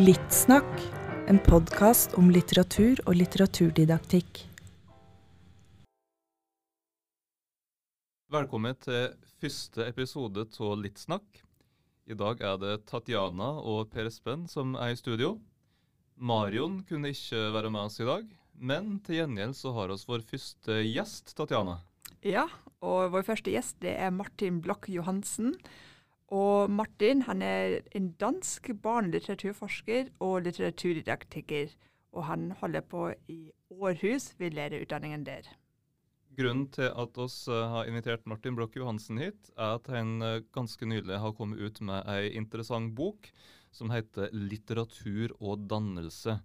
Littsnakk, en podkast om litteratur og litteraturdidaktikk. Velkommen til første episode av Littsnakk. I dag er det Tatjana og Per Espen som er i studio. Marion kunne ikke være med oss i dag, men til gjengjeld så har oss vår første gjest, Tatjana. Ja, og vår første gjest det er Martin Bloch Johansen. Og Martin han er en dansk barnelitteraturforsker og litteraturdidaktiker. Og han holder på i Århus ved lærerutdanningen der. Grunnen til at oss eh, har invitert Martin Bloch Johansen hit, er at han eh, ganske nylig har kommet ut med ei interessant bok som heter 'Litteratur og dannelse'.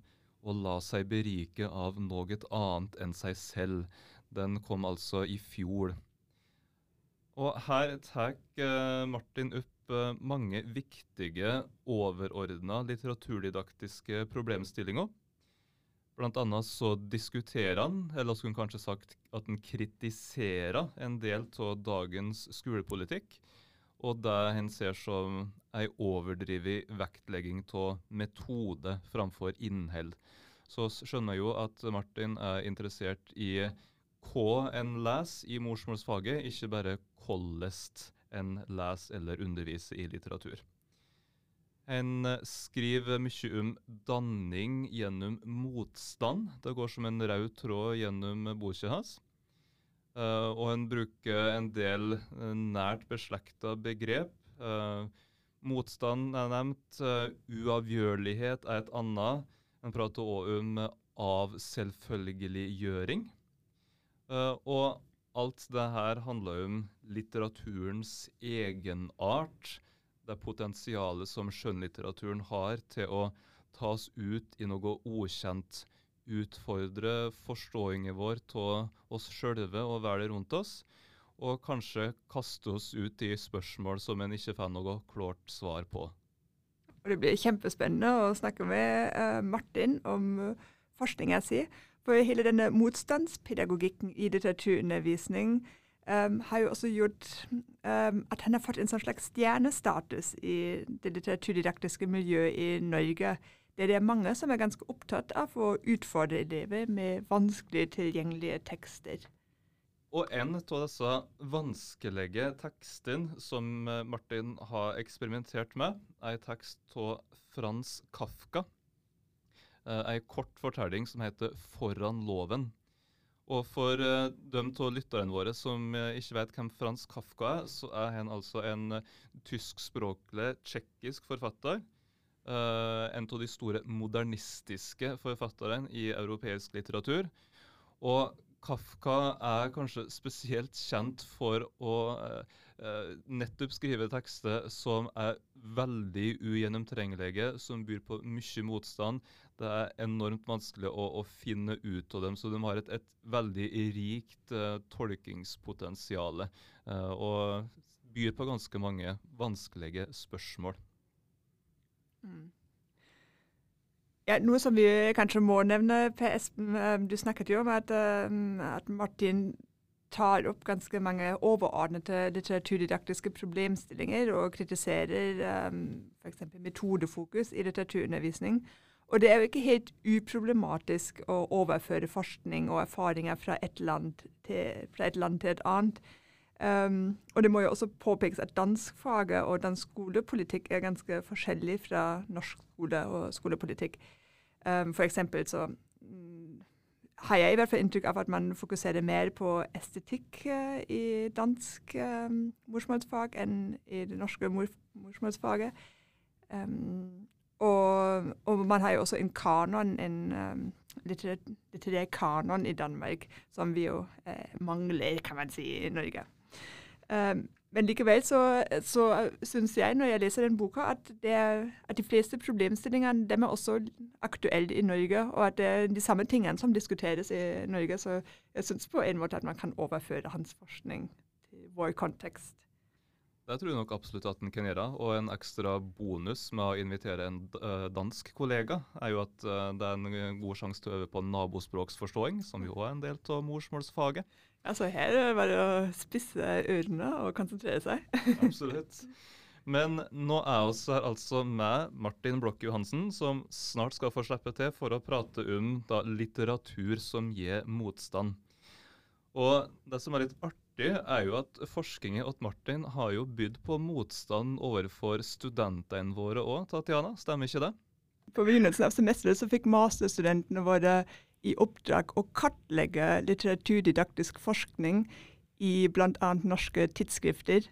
Å la seg berike av noe annet enn seg selv. Den kom altså i fjor. Og her tar eh, Martin opp eh, mange viktige, overordna litteraturdidaktiske problemstillinger. Blant annet så diskuterer han, eller skulle han kanskje sagt at han kritiserer en del av dagens skolepolitikk, og det han ser som ei overdrevet vektlegging av metode framfor innhold. Så skjønner jeg jo at Martin er interessert i hva en leser i morsmålsfaget, ikke bare hvordan en lese eller undervise i litteratur. En eh, skriver mye om danning gjennom motstand. Det går som en rød tråd gjennom boka hans. Uh, og han bruker en del uh, nært beslekta begrep. Uh, motstand er nevnt. uavgjørlighet er et annet. Han prater òg om avselvfølgeliggjøring. og alt det her handler om litteraturens egenart. Det potensialet som skjønnlitteraturen har til å tas ut i noe ukjent. Utfordre forståingen vår av oss sjølve og verden rundt oss. Og kanskje kaste oss ut i spørsmål som en ikke får noe klart svar på. Og Det blir kjempespennende å snakke med uh, Martin om eh, forskninga si. For hele denne motstandspedagogikken i litteraturundervisning um, har jo også gjort um, at han har fått en sånn slags stjernestatus i det litteraturdidaktiske miljøet i Norge. Der det er mange som er ganske opptatt av å utfordre elever med vanskelig tilgjengelige tekster. Og en av disse vanskelige tekstene som eh, Martin har eksperimentert med, er en tekst av Frans Kafka uh, ei kort fortelling som heter 'Foran loven'. Og for uh, dem av lytterne våre som uh, ikke vet hvem Frans Kafka er, så er han altså en uh, tyskspråklig tsjekkisk forfatter. Uh, en av de store modernistiske forfatterne i europeisk litteratur. Og Kafka er kanskje spesielt kjent for å uh, nettopp skrive tekster som er veldig ugjennomtrengelige, som byr på mye motstand, det er enormt vanskelig å, å, finne ut av dem. Så de har et, et veldig rikt uh, tolkingspotensial uh, og byr på ganske mange vanskelige spørsmål. Mm. Ja, Noe som vi kanskje må nevne, Per Espen, eh, du snakket jo om at, um, at Martin tar opp ganske mange overordnede litteraturdidaktiske problemstillinger og kritiserer um, f.eks. metodefokus i litteraturundervisning. Og det er jo ikke helt uproblematisk å overføre forskning og erfaringer fra et land til, fra et, land til et annet. Um, og det må jo også påpekes at danskfaget og dansk skolepolitikk er ganske forskjellig fra norsk skole og skolepolitikk. Um, for eksempel så um, har jeg i hvert fall inntrykk av at man fokuserer mer på estetikk uh, i dansk um, morsmålsfag enn i det norske mor morsmålsfaget. Um, og, og, man har jo også en kanon, en øhm, um, litterær kanon i Danmark, som vi jo eh, mangler, kan man si, i Norge. Um, men likevel så, så syns jeg, når jeg leser den boka, at, er, at de fleste problemstillingene dem er også aktuelle i Norge, og at det er de samme tingene som diskuteres i Norge. Så jeg syns på en måte at man kan overføre hans forskning til vår kontekst. Det tror jeg nok absolutt at en kan gjøre. Og en ekstra bonus med å invitere en uh, dansk kollega, er jo at uh, det er en god sjanse til å øve på nabospråksforståing, som jo er en del av morsmålsfaget. Altså her er det bare å spisse ørene og konsentrere seg. absolutt. Men nå er vi her altså med Martin Blokke Johansen, som snart skal få slippe til for å prate om da, litteratur som gir motstand. Og det som er litt artig, er jo at forskningen til Martin har jo bydd på motstand overfor studentene våre òg, Tatjana. Stemmer ikke det? På begynnelsen av semesteret så fikk masterstudentene våre i oppdrag å kartlegge litteraturdidaktisk forskning i bl.a. norske tidsskrifter.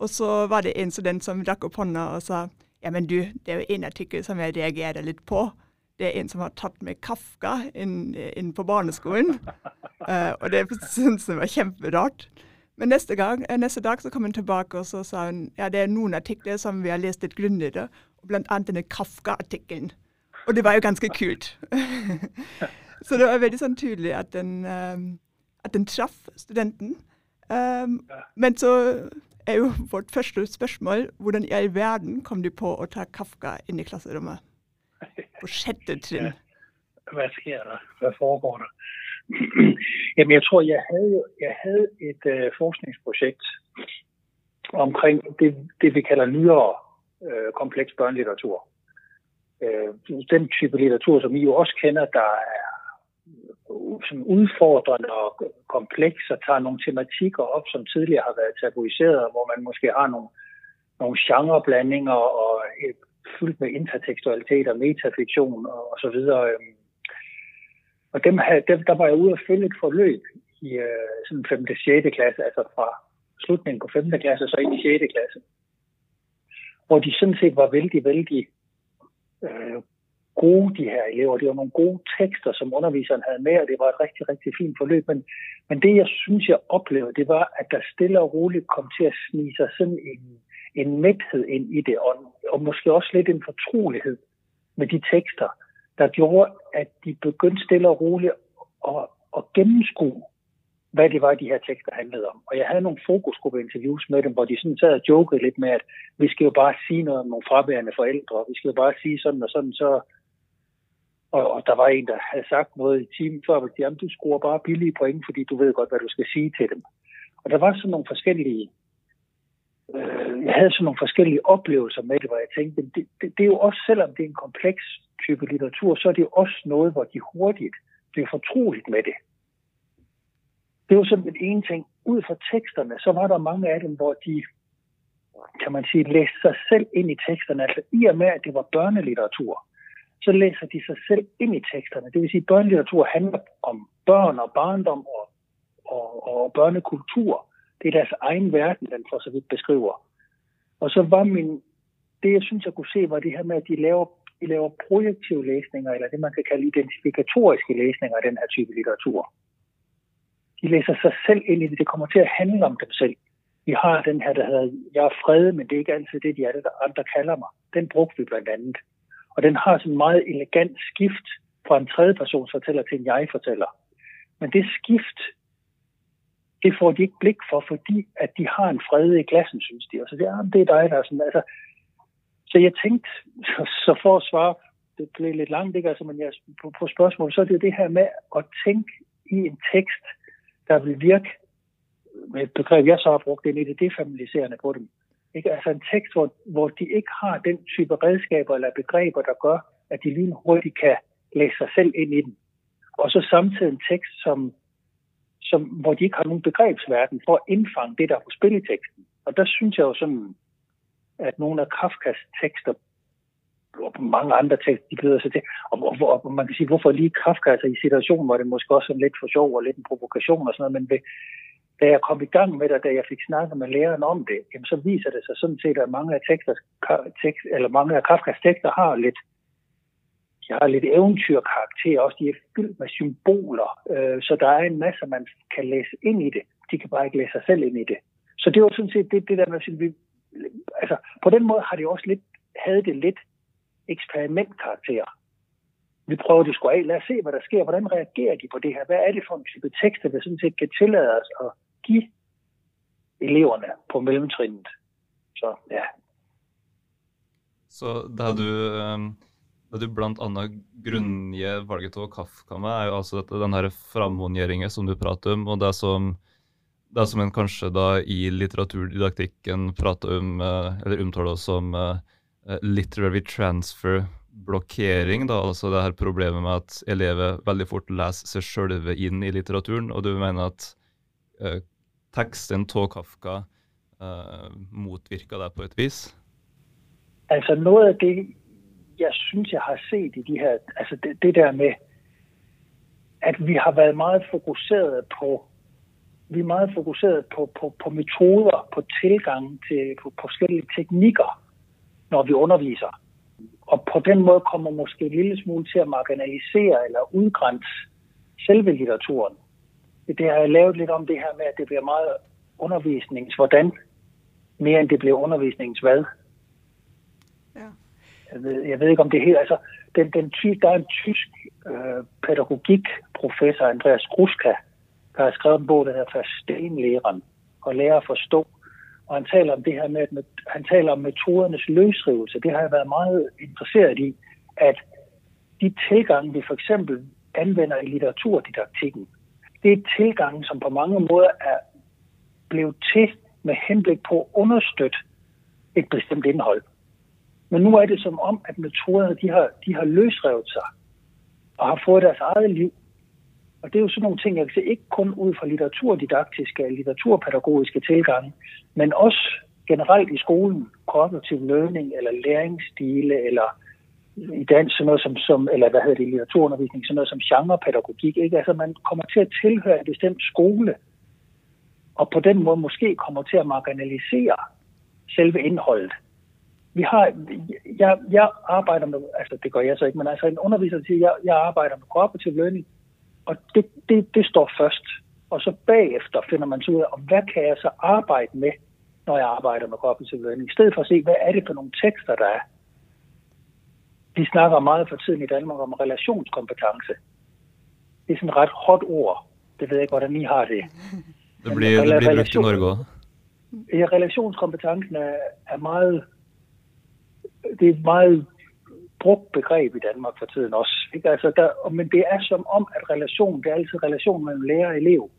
Og så var det en student som rakk opp hånda og sa ja, men du, det er jo en artikkel som jeg reagerer litt på. Det er en som har tatt med Kafka inn, inn på barneskolen. Uh, og det syntes hun var kjemperart. Men neste, gang, eh, neste, dag så kom hun tilbake og så sa hun ja, det er noen artikler som vi har lest litt grundigere, og blant annet denne Kafka-artikkelen. Og det var jo ganske kult. så det var veldig sånn tydelig at den, um, at den traff studenten. Um, men så er jo vårt første spørsmål hvordan i all verden kom du på å ta Kafka inn i klasserommet? På sjette Ja. Hvad sker der? Hvad foregår der? Jamen, jeg tror, jeg havde, jeg havde et øh, forskningsprojekt omkring det, det, vi kalder nyere øh, kompleks børnelitteratur. Øh, den type litteratur, som I jo også kender, der er øh, som udfordrende og kompleks og tager nogle tematikker op, som tidligere har været tabuiseret, hvor man måske har nogle, nogle genreblandinger og et, fyldt med intertekstualitet og metafiktion og, og så videre. Øhm. Og dem, dem, der var jeg ude og følge et forløb i øh, sådan 5. og 6. klasse, altså fra slutningen på 5. klasse og så ind i 6. klasse, hvor de sådan set var vældig, vældig øh, gode, de her elever. Det var nogle gode tekster, som underviseren havde med, og det var et rigtig, rigtig fint forløb. Men, men det, jeg synes, jeg oplevede, det var, at der stille og roligt kom til at snige sig sådan en, en mæthed ind i det, og, og måske også lidt en fortrolighed med de tekster, der gjorde, at de begyndte stille og roligt at, at gennemskue, hvad det var, de her tekster handlede om. Og jeg havde nogle fokusgruppeinterviews med dem, hvor de sådan sad og jokede lidt med, at vi skal jo bare sige noget om nogle fraværende forældre, vi skal jo bare sige sådan og sådan, så, og, og der var en, der havde sagt noget i timen før, at jamen, du skruer bare billige point, fordi du ved godt, hvad du skal sige til dem. Og der var sådan nogle forskellige, øh, jeg havde sådan nogle forskellige oplevelser med det, hvor jeg tænkte, det, det, det er jo også, selvom det er en kompleks type litteratur, så er det jo også noget, hvor de hurtigt bliver fortroligt med det. Det var sådan en ting. Ud fra teksterne, så var der mange af dem, hvor de, kan man sige, læste sig selv ind i teksterne. Altså i og med, at det var børnelitteratur, så læser de sig selv ind i teksterne. Det vil sige, at børnelitteratur handler om børn og barndom og, og, og børnekultur. Det er deres egen verden, den for så vidt beskriver. Og så var min, det jeg synes, jeg kunne se, var det her med, at de laver, de laver projektive læsninger, eller det man kan kalde identifikatoriske læsninger af den her type litteratur. De læser sig selv ind i det. Det kommer til at handle om dem selv. Vi har den her, der hedder, jeg er fred, men det er ikke altid det, de andre kalder mig. Den brugte vi blandt andet. Og den har sådan en meget elegant skift fra en tredje persons fortæller til en jeg-fortæller. Men det skift, det får de ikke blik for, fordi at de har en fred i klassen, synes de. Og så det, ah, det er dig, der er sådan, altså, så jeg tænkte, så, så for at svare, det blev lidt langt, ikke? Altså, men jeg, på, på spørgsmålet, så er det det her med at tænke i en tekst, der vil virke med et begreb, jeg så har brugt, det er lidt defamiliserende på dem. Ikke? Altså en tekst, hvor, hvor de ikke har den type redskaber eller begreber, der gør, at de lige hurtigt kan læse sig selv ind i den. Og så samtidig en tekst, som, som, hvor de ikke har nogen begrebsverden for at indfange det, der er på spil i teksten. Og der synes jeg jo sådan, at nogle af Kafkas tekster, og mange andre tekster, de byder sig til, og, og, og, man kan sige, hvorfor lige Kafka, altså i situationen, hvor det måske også sådan lidt for sjov og lidt en provokation og sådan noget, men ved, da jeg kom i gang med det, da jeg fik snakket med læreren om det, jamen, så viser det sig sådan set, at mange af, tekster, tekst, eller mange af Kafkas tekster har lidt, de har lidt eventyrkarakter, også de er fyldt med symboler, øh, så der er en masse, man kan læse ind i det. De kan bare ikke læse sig selv ind i det. Så det var sådan set det, det der med, at vi, altså, på den måde har det også lidt, havde det lidt eksperimentkarakter. Vi prøver det sgu af. Lad os se, hvad der sker. Hvordan reagerer de på det her? Hvad er det for en type tekster, der sådan set kan tillade os at give eleverne på mellemtrinnet. Så ja. Så det du, øh det du blant annet grunngir valget av Kafka med, er jo altså dette, den her framhåndgjøringen som du prater om, og det som det som en kanskje da i litteraturdidaktikken prater om, eller omtaler som literary transfer blokkering, da, altså det her problemet med at elever veldig fort leser seg sjølve inn i litteraturen, og du mener at uh, teksten av Kafka uh, motvirker det på et vis? Altså Noe av det jeg synes, jeg har set i de her altså det, det der med at vi har været meget fokuseret på vi er meget fokuseret på, på, på metoder, på tilgang til på forskellige teknikker når vi underviser og på den måde kommer måske en lille smule til at marginalisere eller udgrænse selve litteraturen. Det har jeg lavet lidt om det her med, at det bliver meget undervisnings hvordan, mere end det bliver undervisnings hvad. Jeg, ved, jeg ved ikke, om det er helt... Altså, den, den ty, der er en tysk øh, pædagogikprofessor, Andreas Gruska, der har skrevet en bog, der hedder Forstenlæren, og lære at forstå og han taler om det her med, at han taler om metodernes løsrivelse. Det har jeg været meget interesseret i, at de tilgange, vi for eksempel anvender i litteraturdidaktikken, det er tilgange, som på mange måder er blevet til med henblik på at understøtte et bestemt indhold. Men nu er det som om, at metoderne de har, de har løsrevet sig og har fået deres eget liv og det er jo sådan nogle ting, jeg kan se, ikke kun ud fra litteraturdidaktiske og litteraturpædagogiske tilgange, men også generelt i skolen, kognitiv learning eller læringsstile, eller i dansk sådan noget som, som eller hvad hedder det, litteraturundervisning, sådan noget som genrepædagogik. Ikke? Altså man kommer til at tilhøre en bestemt skole, og på den måde måske kommer til at marginalisere selve indholdet. Vi har, jeg, jeg arbejder med, altså det gør jeg så ikke, men altså en underviser siger, jeg, jeg arbejder med cooperative learning, og det, det, det står først. Og så bagefter finder man så ud af, hvad kan jeg så arbejde med, når jeg arbejder med cognitive learning. I stedet for at se, hvad er det for nogle tekster, der er. Vi snakker meget for tiden i Danmark om relationskompetence. Det er sådan et ret hot ord. Det ved jeg ikke, hvordan I har det. Det bliver, det bliver brugt i Norge også. Ja, relationskompetencen er, er meget det er meget brugt begreb i Danmark for tiden også. Ikke? Altså der, men det er som om, at relation, det er altid relation mellem lærer og elev.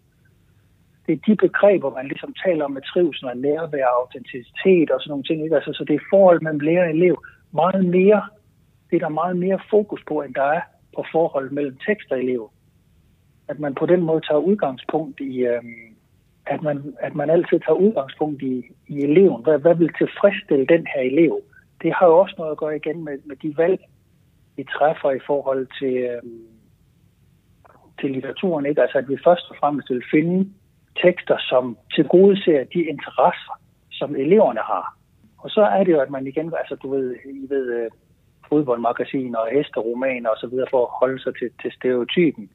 Det er de begreber, man ligesom taler om med trivsel og nærvær og autenticitet og sådan nogle ting. Ikke? Altså, så det er forhold mellem lærer og elev meget mere, det er der meget mere fokus på, end der er på forhold mellem tekst og elev. At man på den måde tager udgangspunkt i, øhm, at, man, at man altid tager udgangspunkt i, i eleven. Hvad, hvad vil tilfredsstille den her elev? Det har jo også noget at gøre igen med, med de valg, vi træffer i forhold til, øhm, til litteraturen. Ikke? Altså at vi først og fremmest vil finde tekster, som tilgodeser de interesser, som eleverne har. Og så er det jo, at man igen, altså du ved, I ved øh, fodboldmagasiner og hesteromaner osv., for at holde sig til, til stereotypen.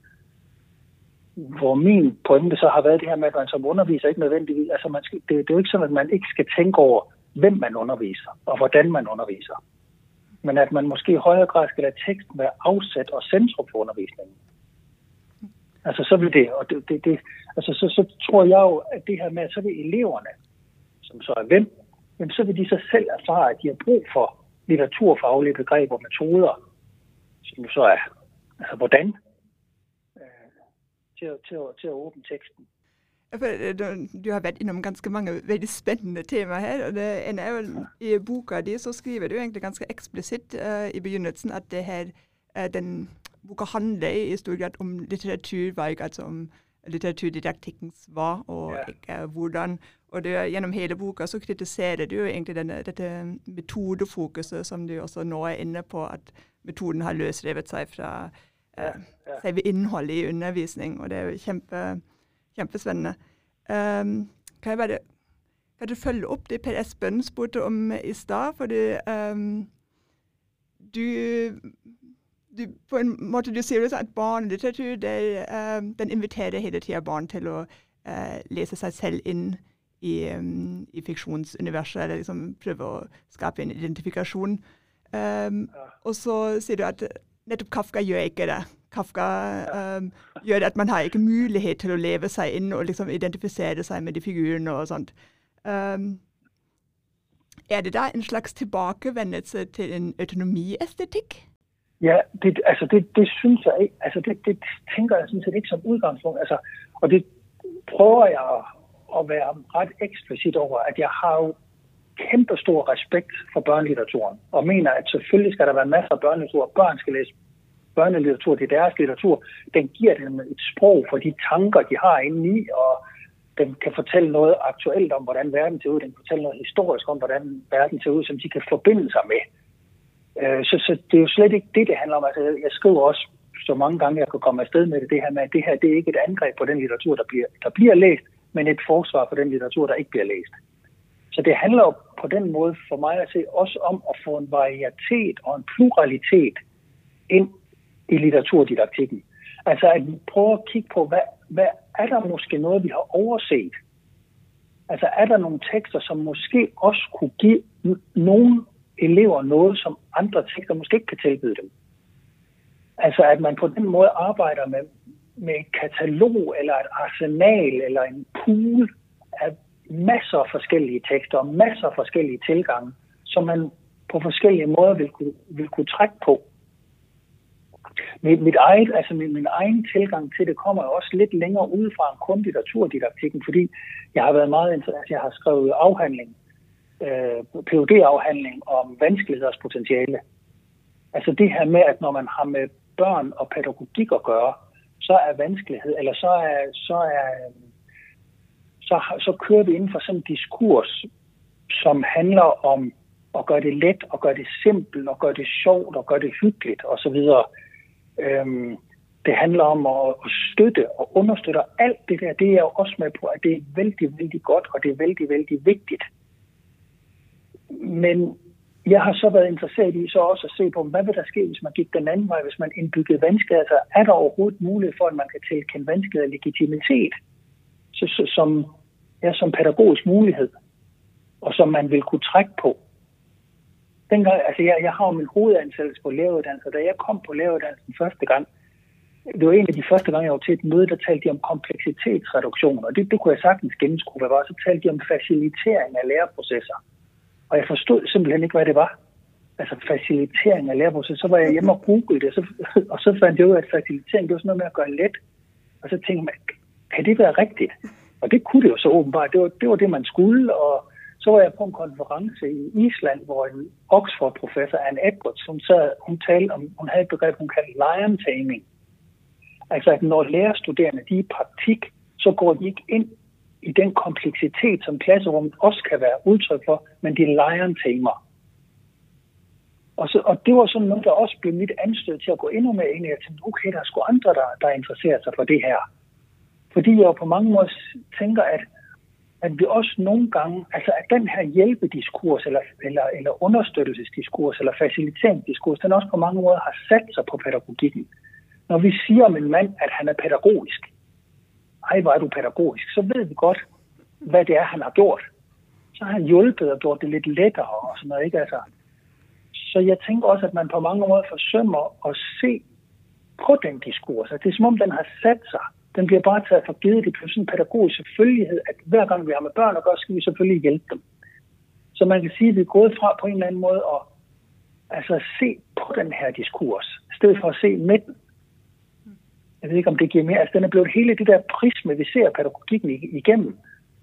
Hvor min pointe så har været det her med, at man som underviser ikke nødvendigvis, altså man skal, det, det er jo ikke sådan, at man ikke skal tænke over, hvem man underviser, og hvordan man underviser. Men at man måske i højere grad skal lade teksten være afsat og centrum for undervisningen. Altså så vil det, og det, det, det altså så, så tror jeg jo, at det her med, at så vil eleverne, som så er hvem, jamen så vil de så selv erfare, at de har brug for litteraturfaglige begreber og metoder, som så er, altså hvordan, øh, til, til, til at åbne teksten. Øh, du har vært innom ganske mange veldig spennende temaer her. og det ene er jo I boka di så skriver du egentlig ganske eksplisitt uh, i begynnelsen at det her, uh, den boka handler i stor grad om litteraturvalg, altså om litteraturdidaktikkens hva og ja. ikke hvordan. Og det, gjennom hele boka så kritiserer du egentlig denne, dette metodefokuset som du også nå er inne på, at metoden har løsrevet seg fra uh, selve innholdet i undervisning. Og det er jo kjempe Kjempespennende. Um, kan jeg bare kan du følge opp det Per Espen spurte om i stad? Fordi um, du, du, På en måte du sier at barnelitteratur det, um, den inviterer hele tida barn til å uh, lese seg selv inn i, um, i fiksjonsuniverset, eller liksom prøve å skape en identifikasjon. Um, og så sier du at nettopp Kafka gjør ikke det. Kafka um, gjør at man har ikke mulighet til å leve seg inn og liksom identifisere seg med de figurene og sånt. Um, er det da en slags tilbakevendelse til en autonomiestetikk? Ja, det, altså det, det synes jeg ikke. Altså det, det tænker jeg sådan set ikke som udgangspunkt. Altså, og det prøver jeg at være ret eksplicit over, at jeg har jo kæmpe stor respekt for børnelitteraturen, og mener, at selvfølgelig skal der være masser af børnelitteratur. Børn skal læse børnelitteratur, det er deres litteratur. Den giver dem et sprog for de tanker, de har inde i, og den kan fortælle noget aktuelt om, hvordan verden ser ud. Den kan fortælle noget historisk om, hvordan verden ser ud, som de kan forbinde sig med. Øh, så, så det er jo slet ikke det, det handler om. Altså, jeg skriver også så mange gange, jeg kan komme afsted med det, det her med, at det her det er ikke et angreb på den litteratur, der bliver, der bliver læst, men et forsvar for den litteratur, der ikke bliver læst. Så det handler jo på den måde for mig at se også om at få en varietet og en pluralitet ind i litteraturdidaktikken. Altså at vi prøver at kigge på, hvad, hvad er der måske noget, vi har overset? Altså er der nogle tekster, som måske også kunne give nogle elever noget, som andre tekster måske ikke kan tilbyde dem? Altså at man på den måde arbejder med, med et katalog eller et arsenal eller en pool af masser af forskellige tekster og masser af forskellige tilgange, som man på forskellige måder vil kunne, vil kunne trække på. Mit, mit eget, altså min, min egen tilgang til det kommer også lidt længere ud fra en kun litteraturdidaktikken, fordi jeg har været meget interesseret, altså jeg har skrevet afhandling, øh, phd afhandling om vanskeligheders potentiale. Altså det her med, at når man har med børn og pædagogik at gøre, så er vanskelighed, eller så er, så er så, så kører vi inden for sådan en diskurs, som handler om at gøre det let, og gøre det simpelt, og gøre det sjovt, og gøre det hyggeligt osv. Øhm, det handler om at, at støtte og understøtte alt det der. Det er jeg også med på, at det er vældig, vældig godt, og det er vældig, vældig vigtigt. Men jeg har så været interesseret i så også at se på, hvad vil der ske, hvis man gik den anden vej, hvis man indbyggede vanskeligheder. Altså, er der overhovedet mulighed for, at man kan tilkende vanskeligheder legitimitet, så, så, som, ja, som pædagogisk mulighed, og som man vil kunne trække på? Dengang, altså jeg, jeg har jo min hovedansættelse på læreruddannelse, da jeg kom på læreruddannelsen første gang, det var en af de første gange, jeg var til et møde, der talte de om kompleksitetsreduktion, og det, det kunne jeg sagtens gennemskue, hvad var. Så talte de om facilitering af læreprocesser. Og jeg forstod simpelthen ikke, hvad det var. Altså facilitering af læreprocesser. Så var jeg hjemme og googlede det, og så, og så fandt jeg ud af, at facilitering det var sådan noget med at gøre let. Og så tænkte man, kan det være rigtigt? Og det kunne det jo så åbenbart. Det var det, var det man skulle, og så var jeg på en konference i Island, hvor en Oxford-professor, Anne Edwards, hun, sad, hun, talte om, hun havde et begreb, hun kaldte lion taming. Altså, at når lærerstuderende de er i praktik, så går de ikke ind i den kompleksitet, som klasserummet også kan være udtryk for, men de lion tamer. Og, så, og det var sådan noget, der også blev mit anstød til at gå endnu mere ind i. Jeg tænkte, okay, der er sgu andre, der, der interesserer sig for det her. Fordi jeg på mange måder tænker, at at vi også nogle gange, altså at den her hjælpediskurs, eller, eller, eller understøttelsesdiskurs, eller faciliteringsdiskurs, den også på mange måder har sat sig på pædagogikken. Når vi siger om en mand, at han er pædagogisk, ej, hvor er du pædagogisk, så ved vi godt, hvad det er, han har gjort. Så har han hjulpet og gjort det lidt lettere og sådan noget, ikke? Altså, så jeg tænker også, at man på mange måder forsømmer at se på den diskurs. Det er som om, den har sat sig den bliver bare taget for givet. Det bliver sådan en pædagogisk selvfølgelighed, at hver gang vi har med børn at gøre, skal vi selvfølgelig hjælpe dem. Så man kan sige, at vi er gået fra på en eller anden måde at altså, se på den her diskurs, i stedet for at se midten. Jeg ved ikke, om det giver mere. Altså, den er blevet hele det der prisme, vi ser pædagogikken igennem.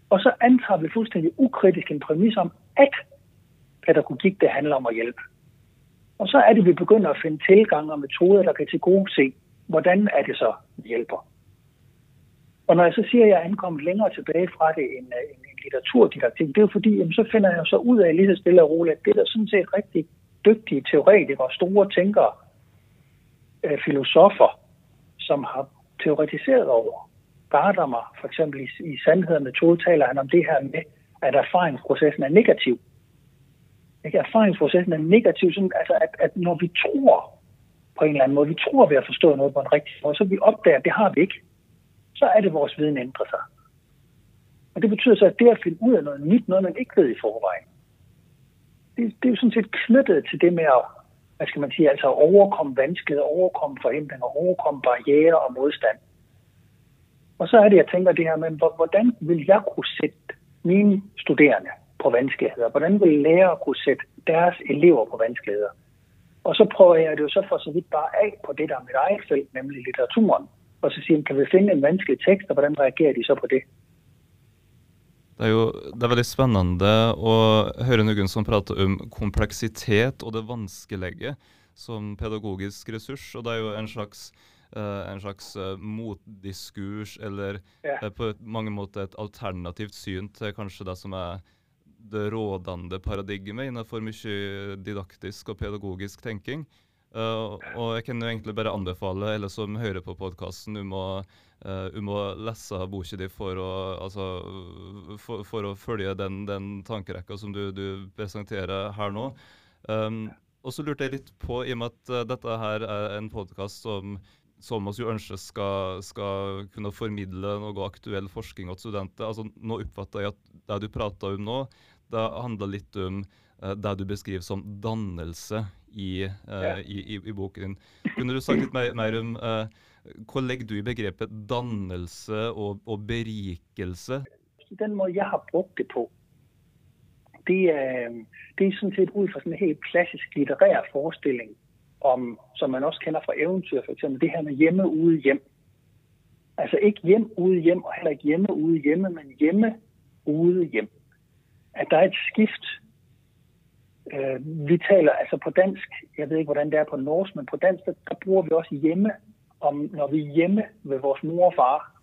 Og så antager vi fuldstændig ukritisk en præmis om, at pædagogik, det handler om at hjælpe. Og så er det, vi begynder at finde tilgange og metoder, der kan til gode se, hvordan er det så, vi hjælper. Og når jeg så siger, at jeg er ankommet længere tilbage fra det end, øh, en, en litteraturdidaktik, det er jo fordi, jamen, så finder jeg så ud af lige så stille og roligt, at det er sådan set rigtig dygtige teoretikere, store tænkere, øh, filosofer, som har teoretiseret over. Gadamer, for eksempel i, i Sandhed og Metode, taler han om det her med, at erfaringsprocessen er negativ. Ikke? Erfaringsprocessen er negativ, sådan, altså at, at når vi tror på en eller anden måde, vi tror, vi har forstået noget på en rigtig måde, så vi opdager, at det har vi ikke så er det, vores viden ændrer sig. Og det betyder så, at det at finde ud af noget nyt, noget man ikke ved i forvejen, det, det er jo sådan set knyttet til det med at, hvad skal man sige, altså at overkomme vanskeligheder, overkomme forhindringer, overkomme barriere og modstand. Og så er det, jeg tænker det her med, hvordan vil jeg kunne sætte mine studerende på vanskeligheder? Hvordan vil lærere kunne sætte deres elever på vanskeligheder? Og så prøver jeg det jo så for så vidt bare af på det, der er mit eget felt, nemlig litteraturen og så siger kan vi finde en vanskelig tekst, og hvordan reagerer de så på det? Det er jo det er veldig spennende å høre noen som prater om kompleksitet og det vanskelige som pedagogisk ressurs. Og det er jo en slags, uh, en slags uh, motdiskurs, eller ja. uh, på mange måter et alternativt syn til kanskje det som er det rådende paradigmet innenfor mye didaktisk og pedagogisk tenking. Uh, og jeg kan jo egentlig bare anbefale alle som hører på podkasten, om, uh, um å lese boka di for å, altså, for, for å følge den, den tankerekka som du, du, presenterer her nå. Um, og så lurte jeg litt på, i og med at uh, dette her er en podkast som som vi ønsker skal, skal, kunne formidle noe aktuell forskning til studenter. Altså, nå oppfatter jeg at det du prater om nå, det handler litt om det du beskriver som dannelse i, uh, i, i, i, boken din. Kunne du sagt litt mer, mer om uh, hva legger du i begrepet dannelse og, og berikelse? Den måten jeg har brukt det på, det er, det er sådan set ud fra sådan en helt klassisk litterær forestilling, om, som man også kender fra eventyr, for eksempel det her med hjemme ude hjem. Altså ikke hjem ude hjem, og heller ikke hjemme ude hjemme, men hjemme ude hjem. At der er et skift Øh, vi taler altså på dansk, jeg ved ikke, hvordan det er på norsk, men på dansk, der, der bruger vi også hjemme, om, når vi er hjemme ved vores mor og far.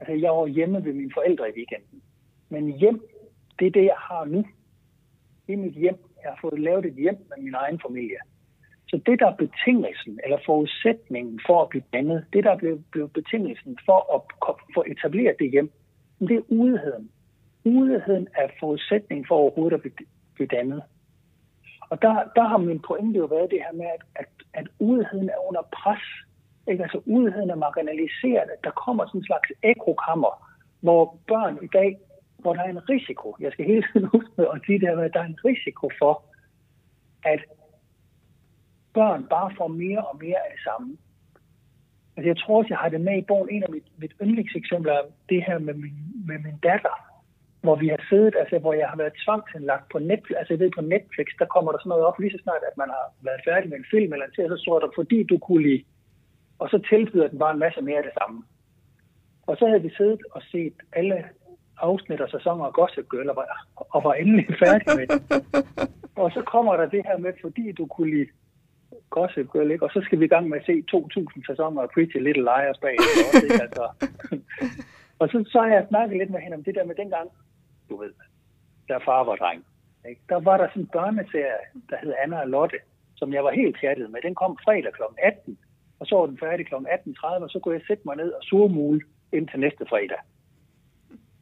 Altså, jeg var hjemme ved mine forældre i weekenden. Men hjem, det er det, jeg har nu. Det er mit hjem. Jeg har fået lavet et hjem med min egen familie. Så det, der er betingelsen, eller forudsætningen for at blive dannet, det, der er blevet, betingelsen for at få etableret det hjem, det er udigheden. Udigheden er forudsætningen for overhovedet at blive dannet. Og der, der har min pointe jo været det her med, at, at, at udigheden er under pres. Ikke? Altså udigheden er marginaliseret. Der kommer sådan en slags ekrokammer, hvor børn i dag, hvor der er en risiko, jeg skal hele tiden huske med at sige det her med, at der er en risiko for, at børn bare får mere og mere af det samme. Altså jeg tror også, jeg har det med i bogen. En af mit, mit yndlingseksempler er det her med min, med min datter, hvor vi har siddet, altså hvor jeg har været tvangsindlagt på Netflix, altså jeg ved på Netflix, der kommer der sådan noget op lige så snart, at man har været færdig med en film eller en serie, så står der, fordi du kunne lide, og så tilbyder den bare en masse mere af det samme. Og så havde vi siddet og set alle afsnit og sæsoner af Gossip Girl, og var, og var endelig færdig med det. Og så kommer der det her med, fordi du kunne lide Gossip Girl, ikke? og så skal vi i gang med at se 2.000 sæsoner af Pretty Little Liars bag. Også, ikke? Altså. og så, så har jeg snakket lidt med hende om det der med dengang, du ved, der far var dreng. Ikke? Der var der sådan en børneserie, der hed Anna og Lotte, som jeg var helt pjattet med. Den kom fredag kl. 18, og så var den færdig kl. 18.30, og så kunne jeg sætte mig ned og surmule ind til næste fredag.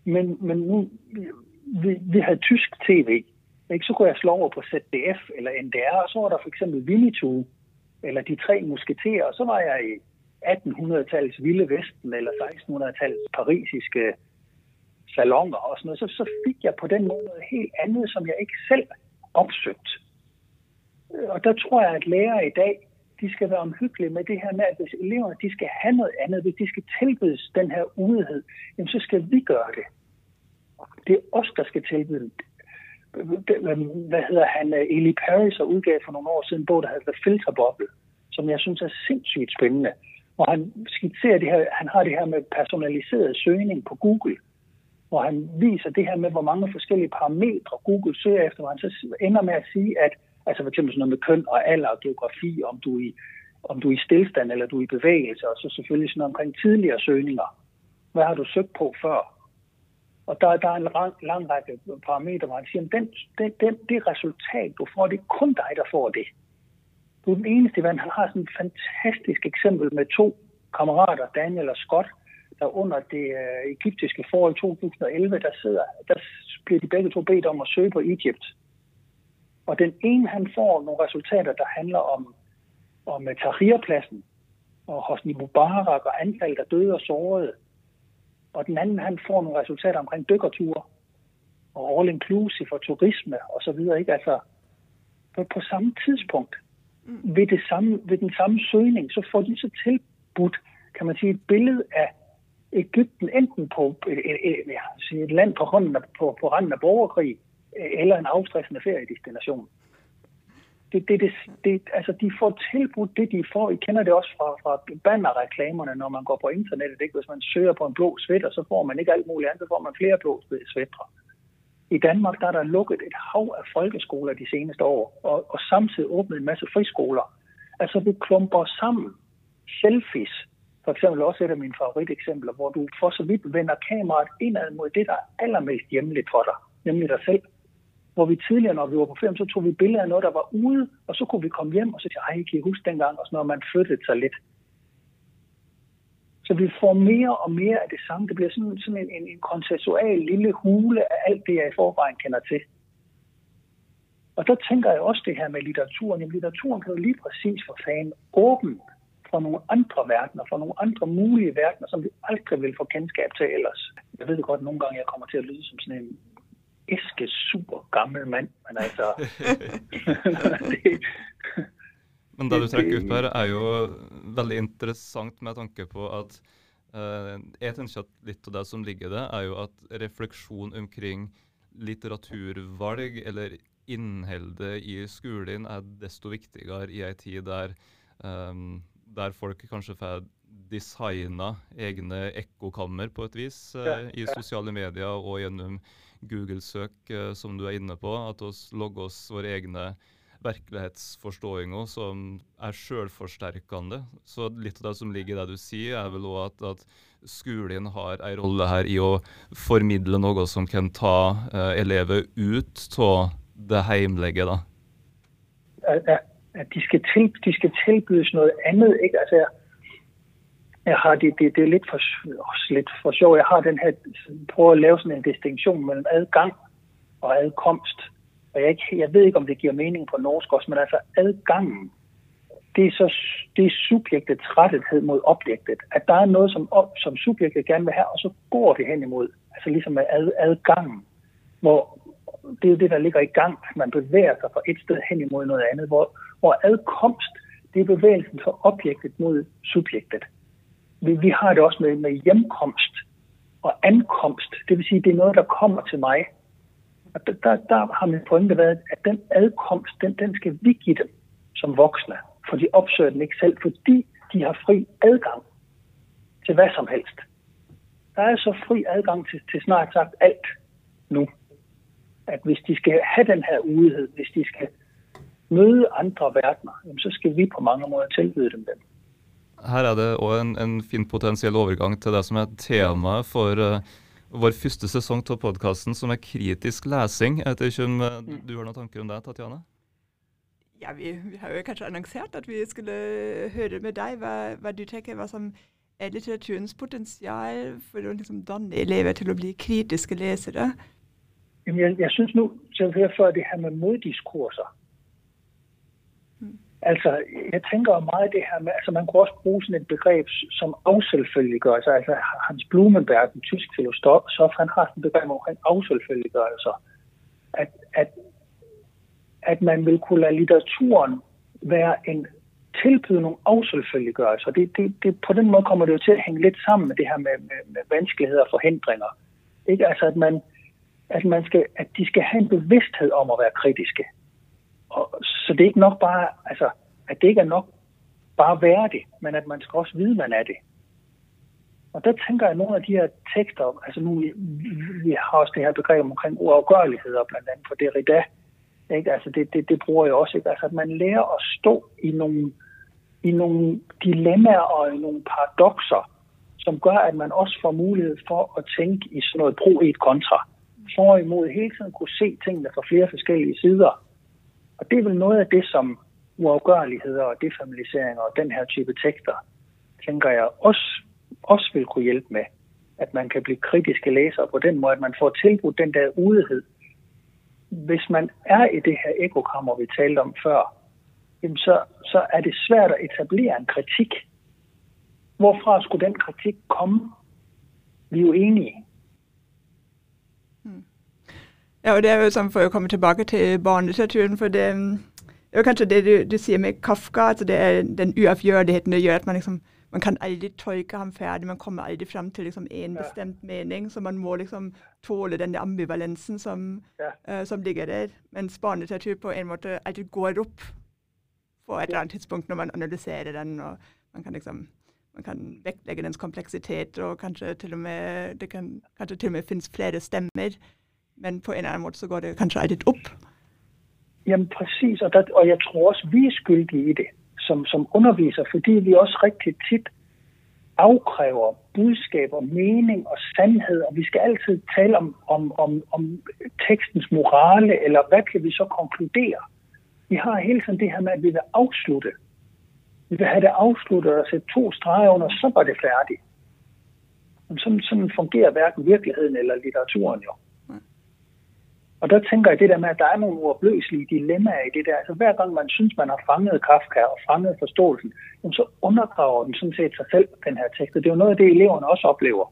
Men, men nu, vi, vi havde tysk tv, ikke? så kunne jeg slå over på ZDF eller NDR, og så var der for eksempel Winnetou, eller De Tre Musketerer, og så var jeg i 1800-tallets Vilde Vesten, eller 1600-tallets parisiske salonger og sådan noget, så, så fik jeg på den måde noget helt andet, som jeg ikke selv opsøgte. Øh, og der tror jeg, at lærere i dag, de skal være omhyggelige med det her med, at hvis eleverne de skal have noget andet, hvis de skal tilbydes den her ulighed, jamen så skal vi gøre det. Det er os, der skal tilbyde det. Hvad hedder han? Øh, Eli Paris har udgav for nogle år siden en bog, der hedder The Filter Bubble, som jeg synes er sindssygt spændende. Og han skitserer det her, han har det her med personaliseret søgning på Google, hvor han viser det her med, hvor mange forskellige parametre Google søger efter, hvor han så ender med at sige, at altså for eksempel sådan noget med køn og alder og geografi, om du er i, om du er i stillstand eller du er i bevægelse, og så selvfølgelig sådan noget omkring tidligere søgninger. Hvad har du søgt på før? Og der, der er en lang, lang række parametre, hvor han siger, at den, den, den, det resultat, du får, det er kun dig, der får det. Du er den eneste, han har sådan et fantastisk eksempel med to kammerater, Daniel og Scott, der under det øh, egyptiske forår i 2011, der, sidder, der bliver de begge to bedt om at søge på Egypt. Og den ene, han får nogle resultater, der handler om, om øh, Tahrirpladsen og Hosni Mubarak og antallet af døde og sårede. Og den anden, han får nogle resultater omkring dykkerture og all inclusive for turisme og så videre. Ikke? Altså, på, på samme tidspunkt, mm. ved, det samme, ved den samme søgning, så får de så tilbudt, kan man sige, et billede af Ægypten enten på et, et, et, et land på, hånden, på, på randen af borgerkrig, øh, eller en afstressende feriedestination. det, det, det, det, altså, de får tilbudt det, de får. I kender det også fra, fra bannerreklamerne, når man går på internettet. Ikke? Hvis man søger på en blå svætter, så får man ikke alt muligt andet, så får man flere blå svætter. I Danmark der er der lukket et hav af folkeskoler de seneste år, og, og samtidig åbnet en masse friskoler. Altså, vi klumper sammen selfies, for eksempel også et af mine favoriteksempler, hvor du for så vidt vender kameraet indad mod det, der er allermest hjemligt for dig, nemlig dig selv. Hvor vi tidligere, når vi var på ferie, så tog vi billeder af noget, der var ude, og så kunne vi komme hjem og så sige, ej, kan I huske dengang, og så når man flyttede sig lidt. Så vi får mere og mere af det samme. Det bliver sådan, sådan en, en, en konsensual lille hule af alt det, jeg i forvejen kender til. Og der tænker jeg også det her med litteraturen. Jamen, litteraturen kan jo lige præcis for fanden åben for nogle andre verdener, for nogle andre mulige verdener, som vi aldrig vil få kendskab til ellers. Jeg ved godt, at nogle gange jeg kommer til at lyde som sådan en æske super gammel mand, men altså... det, men det du trekker ut her, er jo veldig interessant med tanke på at uh, jeg tenker at litt av det som ligger i det, er jo at refleksjon omkring litteraturvalg eller innholdet i skolen er desto viktigere i en tid der, um, der folk kanskje får designa egne ekkokammer på et vis uh, i sosiale medier og gjennom Google-søk, uh, som du er inne på. At vi logger oss våre egne virkelighetsforståinger som er selvforsterkende. Så litt av det som ligger i det du sier, er vel òg at, at skolen har en rolle her i å formidle noe som kan ta uh, elever ut av det heimlige, da. At, at de, skal til, de skal tilbydes noget andet, ikke? Altså, jeg, jeg har det, det, det er lidt for, også lidt for sjov. Jeg har den her, prøver at lave sådan en distinktion mellem adgang og adkomst. Og jeg, ikke, jeg ved ikke, om det giver mening på norsk også, men altså adgangen, det er, så, det er subjektets rettighed mod objektet. At der er noget, som, som subjektet gerne vil have, og så går det hen imod. Altså ligesom med ad, adgangen, hvor det er jo det, der ligger i gang, at man bevæger sig fra et sted hen imod noget andet, hvor, hvor adkomst, det er bevægelsen fra objektet mod subjektet. Vi, vi har det også med, med hjemkomst og ankomst, det vil sige, det er noget, der kommer til mig, og der, der, der har min pointe været, at den adkomst, den, den skal vi give dem som voksne, for de opsøger den ikke selv, fordi de har fri adgang til hvad som helst. Der er så fri adgang til, til snart sagt alt nu, at hvis de skal have den her udighed, hvis de skal møde andre verdener, så skal vi på mange måder tilbyde dem den. Her er det også en, en fin potentiell overgang til det som er temaet for uh, vår første sesong av podkasten, som er kritisk lesing. Jeg vet ikke om eh, mm. du har noen tanker om det, Tatjana? Ja, vi, vi, har jo kanskje annonsert at vi skulle høre med deg hva, hva du tenker hva som er litteraturens potensial for å liksom danne elever til å bli kritiske lesere. Jeg, jeg synes nu, som vi har før, det her med moddiskurser. Altså, jeg tænker meget det her med, altså man kunne også bruge sådan et begreb som afselvfølgiggørelse. Altså Hans Blumenberg, den tysk filosof, han har sådan et begreb omkring afselvfølgiggørelse. At, at, at man vil kunne lade litteraturen være en tilbyde nogle afselvfølgiggørelser. Det, det, det, på den måde kommer det jo til at hænge lidt sammen med det her med, med, med vanskeligheder og forhindringer. Ikke? Altså, at, man, at, man skal, at de skal have en bevidsthed om at være kritiske. Og, så det er ikke nok bare, altså, at det ikke er nok bare at være det, men at man skal også vide, man er det. Og der tænker jeg, at nogle af de her tekster, altså nu, vi har også det her begreb omkring uafgørligheder, blandt andet for Derrida, ikke? Altså det, det, det bruger jeg også, ikke? Altså at man lærer at stå i nogle, i nogle dilemmaer og i nogle paradoxer, som gør, at man også får mulighed for at tænke i sådan noget pro-et kontra. For imod hele tiden kunne se tingene fra flere forskellige sider. Og det er vel noget af det, som uafgørligheder og defamilialiseringer og den her type tekster, tænker jeg også, også vil kunne hjælpe med, at man kan blive kritiske læsere på den måde, at man får tilbudt den der udighed. Hvis man er i det her ekokammer, vi talte om før, jamen så, så er det svært at etablere en kritik. Hvorfra skulle den kritik komme? Vi er jo enige. Ja, og det er jo sånn for å komme tilbake til barnelitteraturen, for det, det er jo kanskje det du, du, sier med Kafka, altså det er den uavgjørligheten det gjør at man liksom man kan aldri tolke ham ferdig, man kommer aldri frem til liksom en ja. bestemt mening, så man må liksom tåle den ambivalensen som, ja. uh, som ligger der. Mens barnelitteratur på en måte alltid går opp på et eller andet tidspunkt, når man analyserer den, og man kan liksom man kan vektlegge dens kompleksitet, og kanskje til og med, det kan kanskje til og med finnes flere stemmer, men på en eller anden måde, så går det kanskje lidt op. Jamen præcis, og, der, og jeg tror også, vi er skyldige i det som, som underviser, fordi vi også rigtig tit afkræver budskaber, mening og sandhed, og vi skal altid tale om, om, om, om tekstens morale, eller hvad kan vi så konkludere? Vi har hele tiden det her med, at vi vil afslutte. Vi vil have det afsluttet og sætte to streger under, så var det færdigt. Sådan, sådan fungerer hverken virkeligheden eller litteraturen jo. Og der tænker jeg det der med, at der er nogle uopløselige dilemmaer i det der. Altså hver gang man synes, man har fanget Kafka og fanget forståelsen, jamen, så undergraver den sådan set sig selv, den her tekst. Og det er jo noget af det, eleverne også oplever.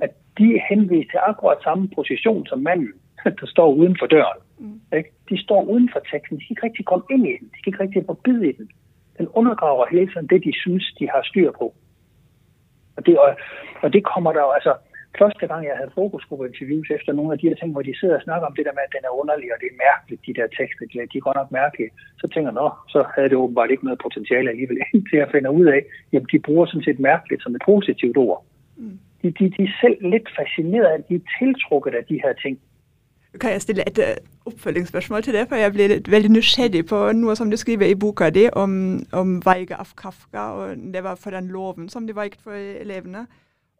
At de er henvist til akkurat samme position som manden, der står uden for døren. Mm. Ikke? De står uden for teksten. De kan ikke rigtig komme ind i den. De kan ikke rigtig forbide i den. Den undergraver hele tiden det, de synes, de har styr på. Og det, og, og det kommer der jo altså første gang, jeg havde fokusgruppeinterviews efter nogle af de her ting, hvor de sidder og snakker om det der med, at den er underlig, og det er mærkeligt, de der tekster, de, de er godt nok mærkelige, så tænker jeg, nå, så havde det åbenbart ikke noget potentiale alligevel, til at finde ud af, jamen de bruger sådan set mærkeligt som et positivt ord. Mm. De, de, de er selv lidt fascineret af, de er tiltrukket af de her ting. Kan jeg stille et uh, opfølgingsspørgsmål til det, for jeg blev veldig nysgjerrig på noget, som du skriver i boka det om, om Weige af Kafka, og det var for den loven, som det var ikke for eleverne.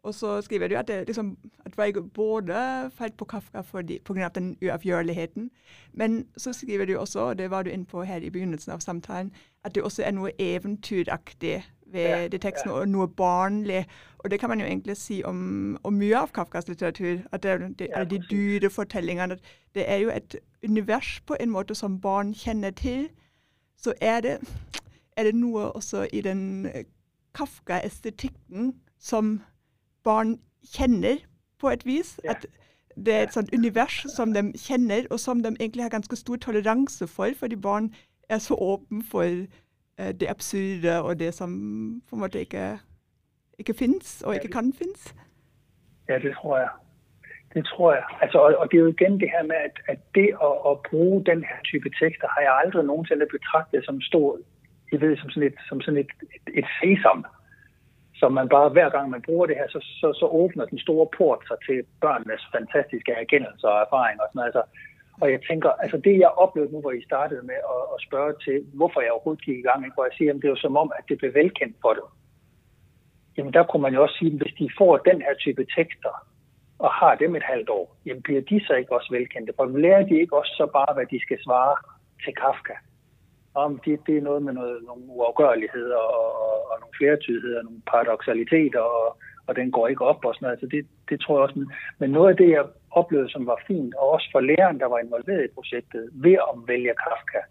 Og så skriver du at, det, liksom, at Weige både falt på Kafka fordi, på av den uavgjørligheten, men så skriver du også, og det var du inn på her i begynnelsen av samtalen, at det også er noe eventyraktig ved ja, det teksten, ja. og noe barnlig. Og det kan man jo egentlig si om, om mye av Kafkas litteratur, at det er, det, ja, de dyre fortellingene. Det er jo et univers på en måte som barn kjenner til. Så er det, er det noe også i den Kafka-estetikken som barn kjenner på et vis. Ja. At det er et sånt univers som de kjenner, og som de egentlig har ganske stor toleranse for, fordi barn er så åpne for uh, det absurde og det som på en måte ikke, ikke finnes, og ikke kan finnes. Ja, det tror jeg. Det tror jeg. Altså, og, og det er jo igen det her med, at, at det at, at bruge den her type tekster, har jeg aldrig nogensinde betragtet som stor, jeg ved, som sådan et, som sådan et, et, et sesam så man bare, hver gang man bruger det her, så, så, så åbner den store port sig til børnenes fantastiske erkendelser og erfaringer og sådan noget. Altså, og jeg tænker, altså det jeg oplevede nu, hvor I startede med at, at spørge til, hvorfor jeg overhovedet gik i gang, ikke? hvor jeg siger, at det er jo som om, at det blev velkendt for dem. Jamen der kunne man jo også sige, at hvis de får den her type tekster, og har dem et halvt år, jamen bliver de så ikke også velkendte? For lærer de ikke også så bare, hvad de skal svare til Kafka? Om det, det er noget med noget, nogle uafgørligheder og, og, og nogle flertydigheder, nogle paradoxaliteter, og, og den går ikke op og sådan noget. Altså det, det tror jeg også. Men noget af det, jeg oplevede, som var fint, og også for læreren, der var involveret i projektet, ved at vælge Kafka,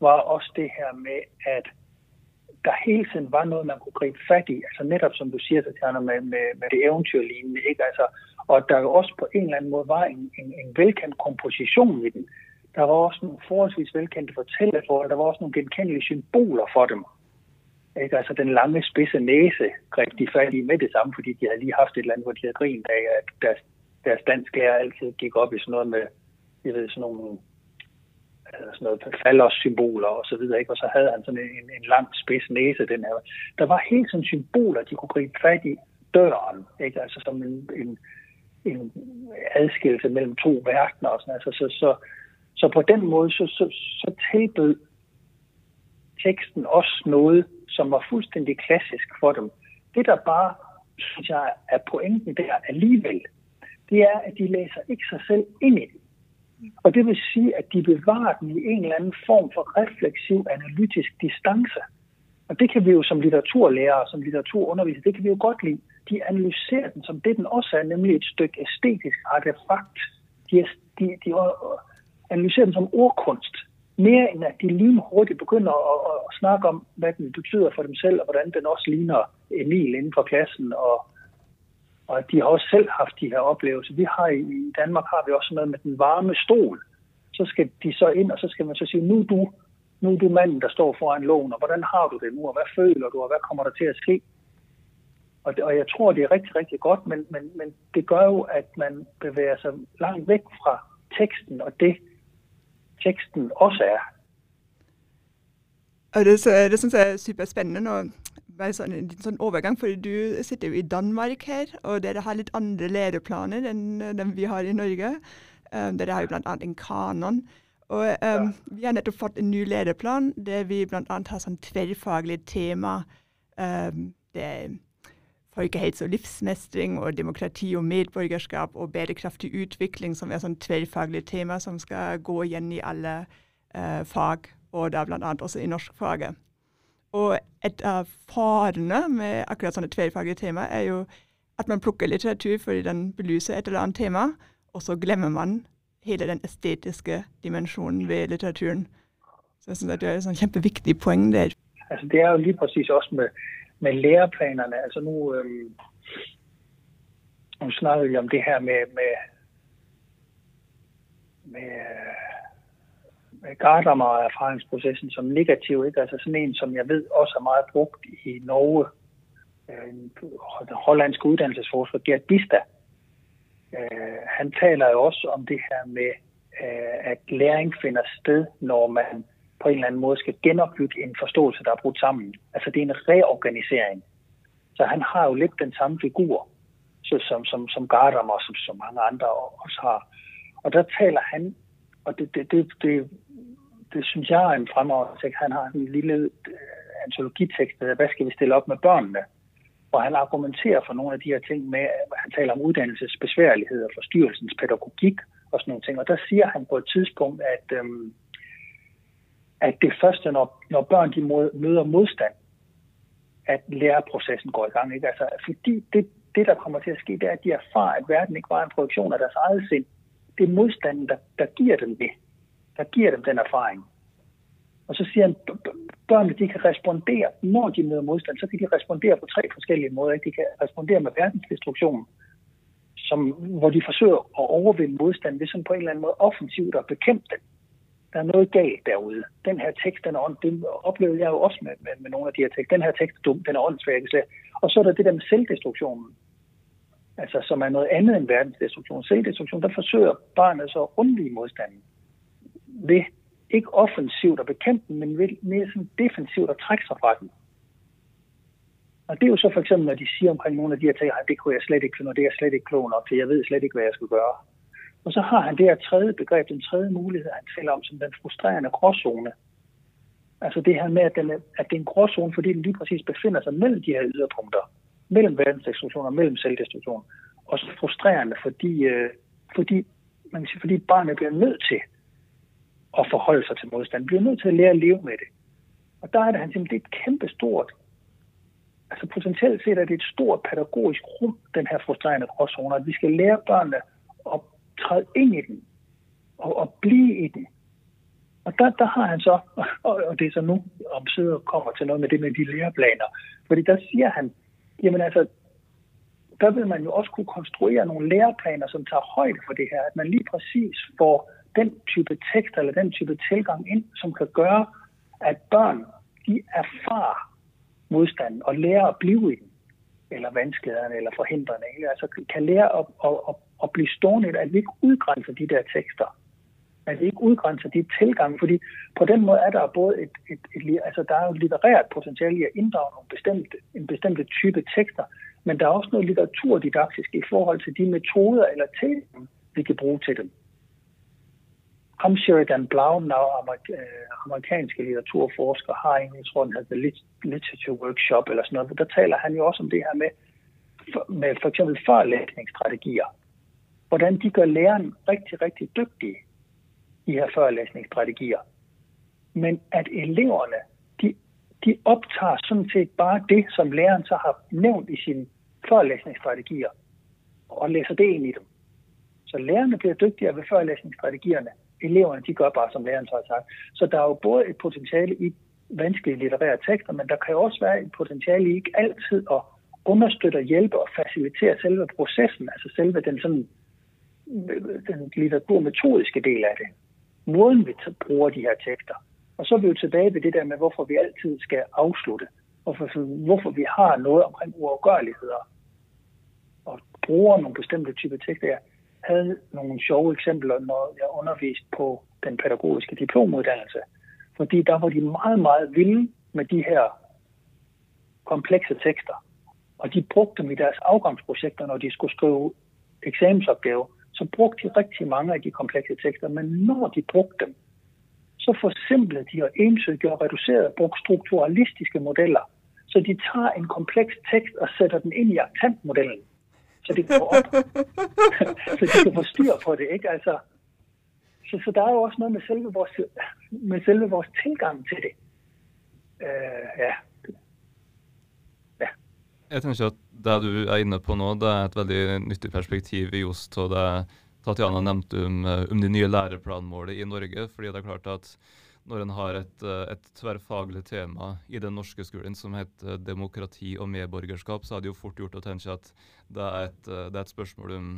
var også det her med, at der hele tiden var noget, man kunne gribe fat i. Altså netop som du siger, Tatjana, med, med, med det eventyrlignende. Ikke? Altså, og der jo også på en eller anden måde var en, en, en velkendt komposition i den. Der var også nogle forholdsvis velkendte fortælleforhold. Der var også nogle genkendelige symboler for dem. Ikke? Altså den lange spidse næse greb de fat i med det samme, fordi de havde lige haft et eller andet, hvor de havde grint af, at deres, deres dansk lærer altid gik op i sådan noget med, jeg ved, sådan nogle øh, sådan noget fallos-symboler og så videre, ikke? og så havde han sådan en, en lang spids næse, den her. Der var helt sådan symboler, de kunne gribe fat i døren, ikke? altså som en, en, en adskillelse mellem to verdener og sådan, altså, så, så, så på den måde, så, så, så tilbød teksten også noget, som var fuldstændig klassisk for dem. Det, der bare, synes jeg, er pointen der alligevel, det er, at de læser ikke sig selv ind i den. Og det vil sige, at de bevarer den i en eller anden form for refleksiv, analytisk distance. Og det kan vi jo som litteraturlærer, som litteraturunderviser, det kan vi jo godt lide. De analyserer den som det, den også er, nemlig et stykke æstetisk artefakt. De, de, de analysere dem som ordkunst, mere end at de lige hurtigt begynder at, at, at snakke om, hvad den betyder for dem selv, og hvordan den også ligner Emil inden for klassen, og, og de har også selv haft de her oplevelser. Vi har i Danmark har vi også noget med den varme stol. Så skal de så ind, og så skal man så sige, nu er du, nu er du manden, der står foran lån, og hvordan har du det nu, og hvad føler du, og hvad kommer der til at ske? Og, det, og jeg tror, det er rigtig, rigtig godt, men, men, men det gør jo, at man bevæger sig langt væk fra teksten og det, teksten også er. Og det, så, det synes jeg er super spændende, når bare sådan en liten sådan overgang, fordi du sitter jo i Danmark her, og dere har lidt andre læreplaner end dem vi har i Norge. Um, dere har jo blandt andet en kanon. Og um, ja. vi har netop fått en ny læreplan, der vi blandt andet har sådan tværfagligt tema. Um, det er folkehelse og livsmestring og demokrati og medborgerskab og bærekraftig udvikling, som er sådan tværfaglige tema, som skal gå igen i alle uh, fag, og der blandt andet også i norskfaget. Og et af farene med akkurat sånne tverrfaglige tema er jo at man plukker litteratur fordi den belyser et eller andet tema, og så glemmer man hele den æstetiske dimensionen ved litteraturen. Så jeg synes, at det er et kæmpeviktigt poeng der. Altså det er jo lige præcis også med, med læreplanerne. Altså nu, øhm, nu snakker vi om det her med, med, med, med Gardammer og erfaringsprocessen som negativ. Ikke? Altså sådan en, som jeg ved også er meget brugt i Norge. Øh, den hollandske uddannelsesforsker, Gert Bista. Øh, han taler jo også om det her med, øh, at læring finder sted, når man på en eller anden måde skal genopbygge en forståelse, der er brudt sammen. Altså det er en reorganisering. Så han har jo lidt den samme figur, så som, som, som Gardam og som, som mange andre også har. Og der taler han, og det, det, det, det, det synes jeg er en fremragende tekst. Han har en lille øh, antologitekst, der hvad skal vi stille op med børnene? Og han argumenterer for nogle af de her ting med, at han taler om uddannelsesbesværligheder, forstyrrelsens pædagogik og sådan nogle ting. Og der siger han på et tidspunkt, at øhm, at det første, når, når børn de møder modstand, at læreprocessen går i gang. Ikke? Altså, fordi det, det, der kommer til at ske, det er, at de erfarer, at verden ikke var en produktion af deres eget sind. Det er modstanden, der, der giver dem det. Der giver dem den erfaring. Og så siger han, børnene de kan respondere, når de møder modstand, så kan de respondere på tre forskellige måder. De kan respondere med verdensdestruktion, som, hvor de forsøger at overvinde modstand ved sådan på en eller anden måde offensivt at bekæmpe den der er noget galt derude. Den her tekst, den er ånd, det oplevede jeg jo også med, med, med nogle af de her tekster. Den her tekst er dum, den er åndssvagt. Og så er der det der med selvdestruktionen, altså som er noget andet end verdensdestruktion. Selvdestruktion, der forsøger barnet så at undvige modstanden ved ikke offensivt at bekæmpe den, men ved mere sådan defensivt at trække sig fra den. Og det er jo så for eksempel, når de siger omkring nogle af de her ting, det kunne jeg slet ikke finde, og det er jeg slet ikke klog nok til, jeg ved slet ikke, hvad jeg skal gøre. Og så har han det her tredje begreb, den tredje mulighed, han taler om som den frustrerende gråzone. Altså det her med, at, den er, at det er en gråzone, fordi den lige præcis befinder sig mellem de her yderpunkter. Mellem verdensdestruktion og mellem selvdestruktion. Og så frustrerende, fordi, øh, fordi, man kan sige, fordi barnet bliver nødt til at forholde sig til modstand. Bliver nødt til at lære at leve med det. Og der er det, han siger, det er et kæmpe stort, altså potentielt set er det et stort pædagogisk rum, den her frustrerende gråzone, at vi skal lære børnene at træde ind i den og, og blive i den. Og der, der har han så, og, og det er så nu, om sidder kommer til noget med det med de læreplaner, fordi der siger han, jamen altså, der vil man jo også kunne konstruere nogle læreplaner, som tager højde for det her, at man lige præcis får den type tekst eller den type tilgang ind, som kan gøre, at børn, de erfarer modstanden og lærer at blive i den, eller vanskelighederne, eller forhindrende, ikke? altså kan lære at, at, at, at blive stående, at vi ikke udgrænser de der tekster. At vi ikke udgrænser de tilgange, fordi på den måde er der både et, et, et, et altså der er jo litterært potentiale i at inddrage nogle bestemte, en bestemte type tekster, men der er også noget litteraturdidaktisk i forhold til de metoder eller temaer, vi kan bruge til dem. Ham Sheridan Blau, der øh, amerikanske litteraturforsker, har en, jeg tror, han hedder Literature Workshop eller sådan noget, der taler han jo også om det her med, med for eksempel førlæsningsstrategier hvordan de gør læreren rigtig, rigtig dygtig, de her førlæsningsstrategier. Men at eleverne, de, de optager sådan set bare det, som læreren så har nævnt i sine førlæsningsstrategier, og læser det ind i dem. Så lærerne bliver dygtigere ved førlæsningsstrategierne. Eleverne, de gør bare, som læreren så har sagt. Så der er jo både et potentiale i vanskelige litterære tekster, men der kan jo også være et potentiale i ikke altid at understøtte og hjælpe og facilitere selve processen, altså selve den sådan den litteraturmetodiske del af det. Måden vi bruger de her tekster. Og så er vi jo tilbage ved det der med, hvorfor vi altid skal afslutte. Hvorfor, hvorfor vi har noget omkring uafgørligheder. Og bruger nogle bestemte typer tekster. Havde nogle sjove eksempler, når jeg underviste på den pædagogiske diplomuddannelse, Fordi der var de meget, meget vilde med de her komplekse tekster. Og de brugte dem i deres afgangsprojekter, når de skulle skrive eksamensopgave. Så brugte de rigtig mange af de komplekse tekster, men når de brugte dem, så forsimplede de og ensøgte og reducerede og brugte strukturalistiske modeller. Så de tager en kompleks tekst og sætter den ind i aktantmodellen, så det går op. så de kan få styr på det, ikke? Altså, så, så der er jo også noget med selve vores, med selve vores tilgang til det. Uh, ja. ja. Jeg tenker at det du er inne på nå, det er et veldig nyttig perspektiv i just og det Tatjana nevnte om, om de nye læreplanmålet i Norge. fordi det er klart at når en har et, eh, et, tverrfaglig tema i den norske skolen som heter demokrati og medborgerskap, så er det jo fort gjort å tenke at det er et, eh, det er et spørsmål om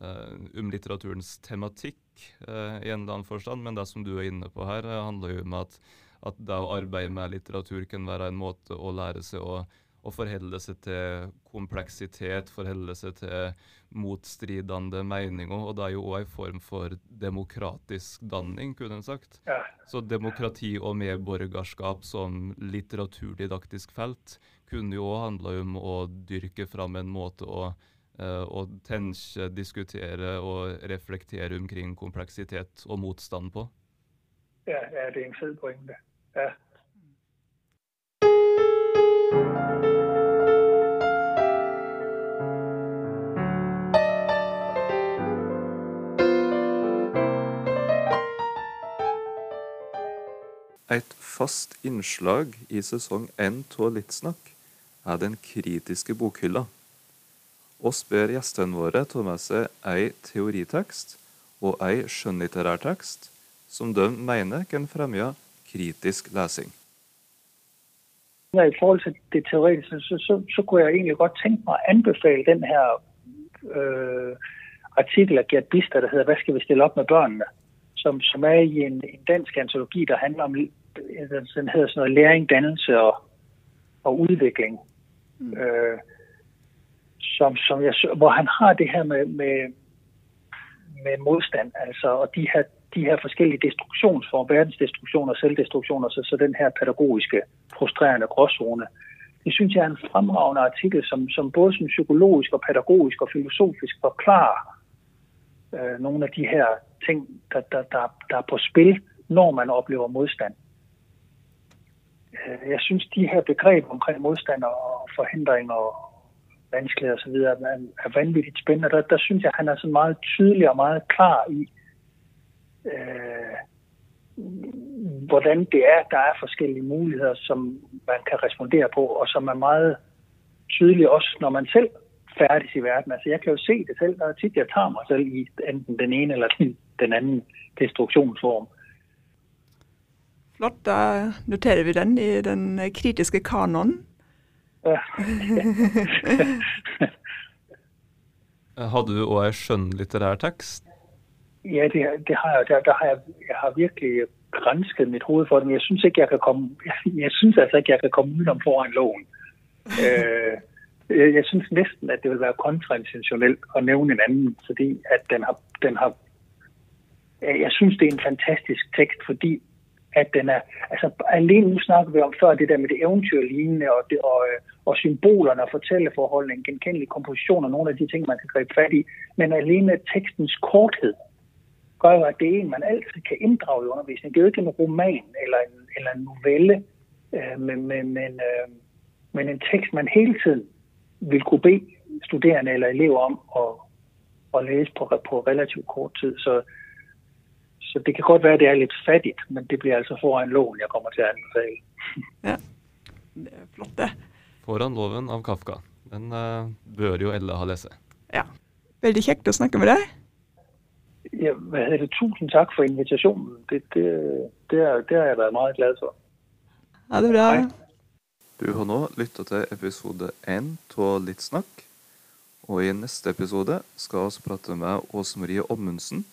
eh, om litteraturens tematikk i en eller annen forstand, men det som du er inne på her, handler jo om at, at, det å arbeide med litteratur kan være en måte å lære seg å, å forholde seg til kompleksitet, forholde seg til motstridende meninger, og det er jo òg en form for demokratisk danning, kunne en sagt. Ja. Så demokrati og medborgerskap som litteraturdidaktisk felt kunne jo òg handla om å dyrke fram en måte å Eh, og tenke, diskutere og reflektere omkring kompleksitet og motstand på. Ja, ja det er en fed pointe. Ja. Et fast innslag i sesong én av Littsnakk er den kritiske bokhylla oss ber gjestene våre ta med seg ei teoritekst og ei skjønnlitterær tekst som de mener kan fremme kritisk lesing. I forhold til det teoretiske, så, så, så kunne jeg egentlig godt tenke meg å anbefale den her øh, artikkel av Gert Bister, der heter 'Hva skal vi stille opp med børnene?', som, som er i en, en dansk antologi, der handler om den hedder sådan noget læring, dannelse og, og udvikling. Mm. Øh, som, som jeg, hvor han har det her med, med, med modstand, altså, og de her, de her forskellige destruktionsformer, verdensdestruktion og selvdestruktion, og så, så den her pædagogiske, frustrerende gråzone. Det synes jeg er en fremragende artikel, som, som både som psykologisk og pædagogisk og filosofisk forklarer øh, nogle af de her ting, der, der, der, der er på spil, når man oplever modstand. Øh, Øh, jeg synes, de her begreber omkring modstandere og forhindringer og, vanskeligheder osv. Er, er vanvittigt spændende. Der, der synes jeg, han er så meget tydelig og meget klar i, øh, hvordan det er, der er forskellige muligheder, som man kan respondere på, og som er meget tydelig også, når man selv færdes i verden. Altså jeg kan jo se det selv, der er tit, jeg tager mig selv i enten den ene eller den, den anden destruktionsform. Flott, da noterer vi den i den kritiske kanon. har du òg ei skjønnlitterær tekst? Ja, det, det har jeg. Der, der har jeg, jeg har virkelig gransket mitt hoved for dem. Jeg syns ikke jeg kan komme jeg, jeg synes altså ikke jeg kan komme udenom foran loven. øh, jeg, jeg syns nesten at det vil være kontraintensjonelt å nevne en annen, fordi at den har, den har Jeg syns det er en fantastisk tekst fordi at den er, altså alene nu snakker vi om før det der med det eventyrlignende og, det, og, øh, og symbolerne og fortælleforholdene, en genkendelig komposition og nogle af de ting, man kan gribe fat i, men alene tekstens korthed gør jo, at det er en, man altid kan inddrage i undervisningen. Det er jo ikke en roman eller en, eller en novelle, øh, men, men, men, øh, men en tekst, man hele tiden vil kunne bede studerende eller elever om at, at læse på, på relativt kort tid. Så, så det kan godt være, at det er litt fattigt, men det blir altså foran loven jeg kommer til å anbefale. Ja, det er flott det. Foran loven av Kafka. Den uh, bør jo alle ha lese. Ja. Veldig kjekt å snakke med deg. Ja, hvad hedder det? Tusind takk for invitasjonen. Det, det, det, er, det har jeg vært meget glad for. Ha det bra. Du har nå lytta til episode én av Litt snakk. Og i neste episode skal vi prate med Åse Marie Ommundsen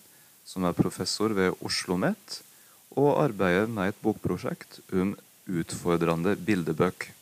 som er professor ved Oslo OsloMet, og arbeider med et bokprosjekt om utfordrende bildebøker.